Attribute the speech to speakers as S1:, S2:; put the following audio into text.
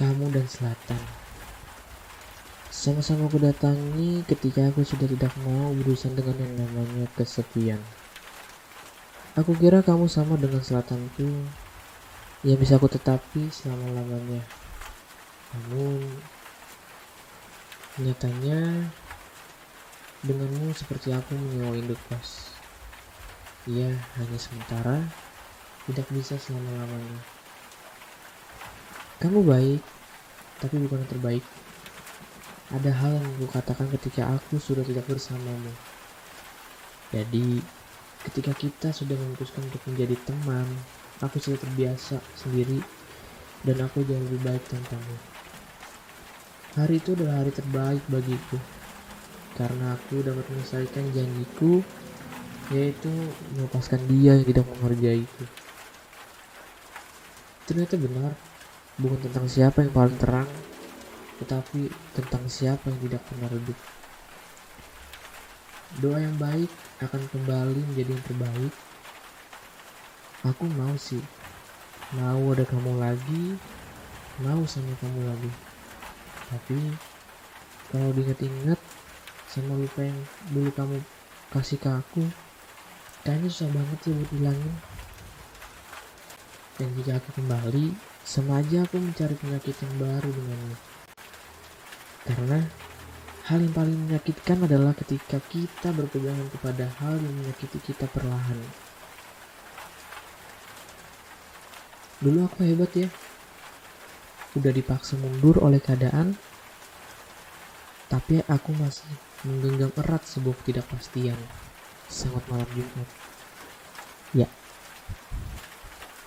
S1: kamu dan selatan. Sama-sama aku datangi ketika aku sudah tidak mau berurusan dengan yang namanya kesepian. Aku kira kamu sama dengan selatanku yang bisa aku tetapi selama-lamanya. Namun, nyatanya denganmu seperti aku menyewa induk kos. Ia hanya sementara, tidak bisa selama-lamanya. Kamu baik, tapi bukan yang terbaik. Ada hal yang aku katakan ketika aku sudah tidak bersamamu. Jadi, ketika kita sudah memutuskan untuk menjadi teman, aku sudah terbiasa sendiri dan aku jauh lebih baik tanpamu. Hari itu adalah hari terbaik bagiku karena aku dapat menyelesaikan janjiku yaitu melepaskan dia yang tidak menghargaiku. Ternyata benar, bukan tentang siapa yang paling terang, tetapi tentang siapa yang tidak pernah redup. Doa yang baik akan kembali menjadi yang terbaik. Aku mau sih, mau ada kamu lagi, mau sama kamu lagi. Tapi kalau diingat-ingat sama lupa yang dulu kamu kasih ke aku, kayaknya susah banget sih buat bilangin. Dan jika aku kembali, sama aja aku mencari penyakit yang baru denganmu. Karena hal yang paling menyakitkan adalah ketika kita berpegangan kepada hal yang menyakiti kita perlahan. Dulu aku hebat ya. Udah dipaksa mundur oleh keadaan, tapi aku masih menggenggam erat sebuah ketidakpastian. Sangat malam Jumat. Ya,